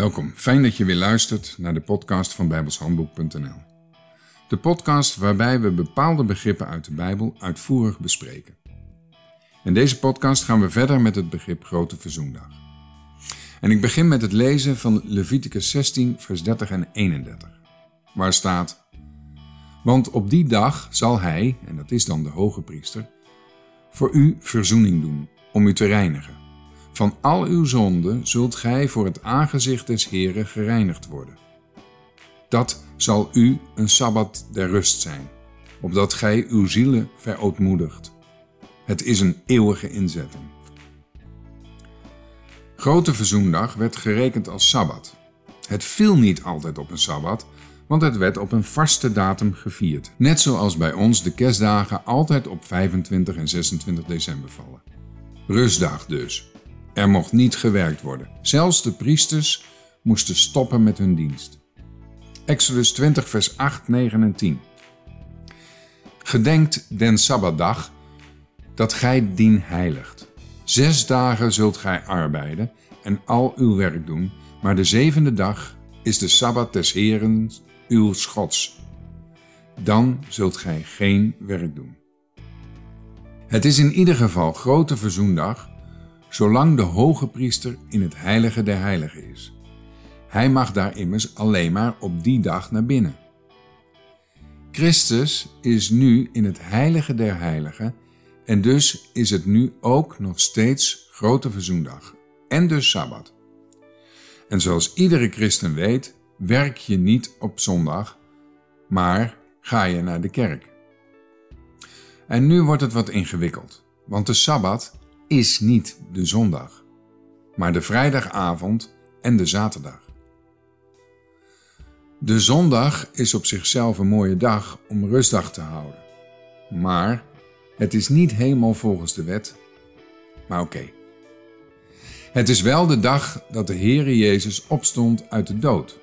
Welkom, fijn dat je weer luistert naar de podcast van bijbelshandboek.nl. De podcast waarbij we bepaalde begrippen uit de Bijbel uitvoerig bespreken. In deze podcast gaan we verder met het begrip Grote Verzoendag. En ik begin met het lezen van Leviticus 16, vers 30 en 31, waar staat: Want op die dag zal hij, en dat is dan de hoge priester, voor u verzoening doen, om u te reinigen. Van al uw zonden zult gij voor het aangezicht des Heren gereinigd worden. Dat zal u een sabbat der rust zijn, opdat gij uw zielen verootmoedigt. Het is een eeuwige inzetting. Grote Verzoendag werd gerekend als sabbat. Het viel niet altijd op een sabbat, want het werd op een vaste datum gevierd. Net zoals bij ons de kerstdagen altijd op 25 en 26 december vallen. Rustdag dus. Er mocht niet gewerkt worden. Zelfs de priesters moesten stoppen met hun dienst. Exodus 20, vers 8, 9 en 10. Gedenkt den Sabbatdag dat gij dien heiligt. Zes dagen zult gij arbeiden en al uw werk doen, maar de zevende dag is de Sabbat des Heren uw Gods. Dan zult gij geen werk doen. Het is in ieder geval grote verzoendag zolang de hoge priester in het heilige der heiligen is. Hij mag daar immers alleen maar op die dag naar binnen. Christus is nu in het heilige der heiligen en dus is het nu ook nog steeds grote verzoendag en dus Sabbat. En zoals iedere christen weet, werk je niet op zondag, maar ga je naar de kerk. En nu wordt het wat ingewikkeld, want de Sabbat is niet de zondag, maar de vrijdagavond en de zaterdag. De zondag is op zichzelf een mooie dag om rustdag te houden, maar het is niet helemaal volgens de wet. Maar oké. Het is wel de dag dat de Heere Jezus opstond uit de dood.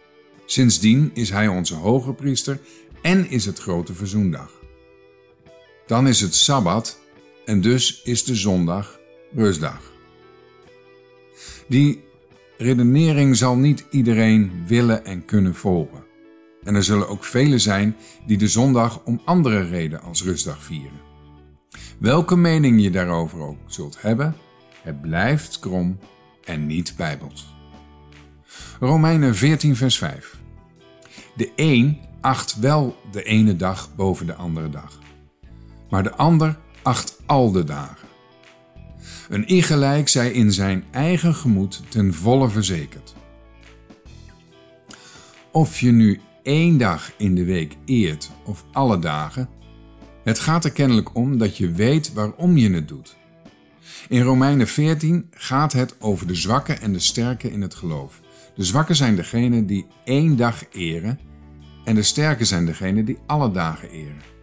Sindsdien is Hij onze hoge priester en is het grote verzoendag. Dan is het Sabbat en dus is de zondag rustdag. Die redenering zal niet iedereen willen en kunnen volgen. En er zullen ook velen zijn die de zondag om andere reden als rustdag vieren. Welke mening je daarover ook zult hebben, het blijft krom en niet bijbels. Romeinen 14 vers 5 De een acht wel de ene dag boven de andere dag, maar de ander acht al de dagen. Een ingelijk zij in zijn eigen gemoed ten volle verzekerd. Of je nu één dag in de week eert of alle dagen, het gaat er kennelijk om dat je weet waarom je het doet. In Romeinen 14 gaat het over de zwakken en de sterken in het geloof. De zwakken zijn degenen die één dag eren en de sterken zijn degenen die alle dagen eren.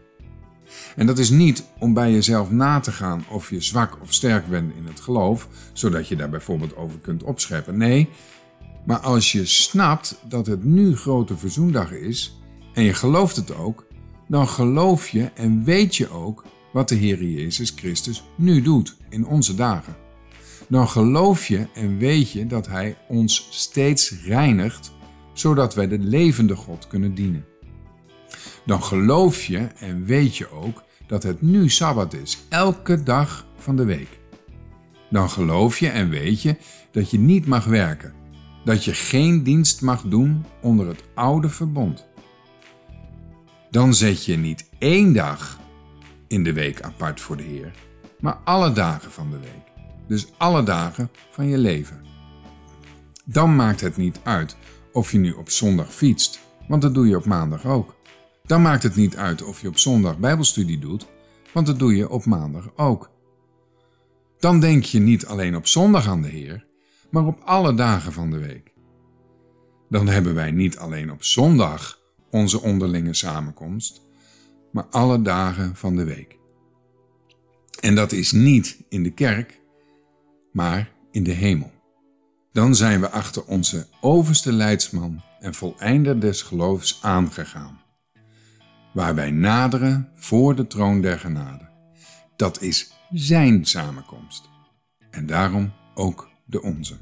En dat is niet om bij jezelf na te gaan of je zwak of sterk bent in het geloof, zodat je daar bijvoorbeeld over kunt opscheppen. Nee, maar als je snapt dat het nu grote verzoendag is en je gelooft het ook, dan geloof je en weet je ook wat de Heer Jezus Christus nu doet in onze dagen. Dan geloof je en weet je dat Hij ons steeds reinigt, zodat wij de levende God kunnen dienen. Dan geloof je en weet je ook dat het nu Sabbat is, elke dag van de week. Dan geloof je en weet je dat je niet mag werken, dat je geen dienst mag doen onder het oude verbond. Dan zet je niet één dag in de week apart voor de Heer, maar alle dagen van de week. Dus alle dagen van je leven. Dan maakt het niet uit of je nu op zondag fietst, want dat doe je op maandag ook. Dan maakt het niet uit of je op zondag Bijbelstudie doet, want dat doe je op maandag ook. Dan denk je niet alleen op zondag aan de Heer, maar op alle dagen van de week. Dan hebben wij niet alleen op zondag onze onderlinge samenkomst, maar alle dagen van de week. En dat is niet in de kerk, maar in de hemel. Dan zijn we achter onze overste leidsman en voleinder des geloofs aangegaan waar wij naderen voor de troon der genade. Dat is Zijn samenkomst en daarom ook de onze.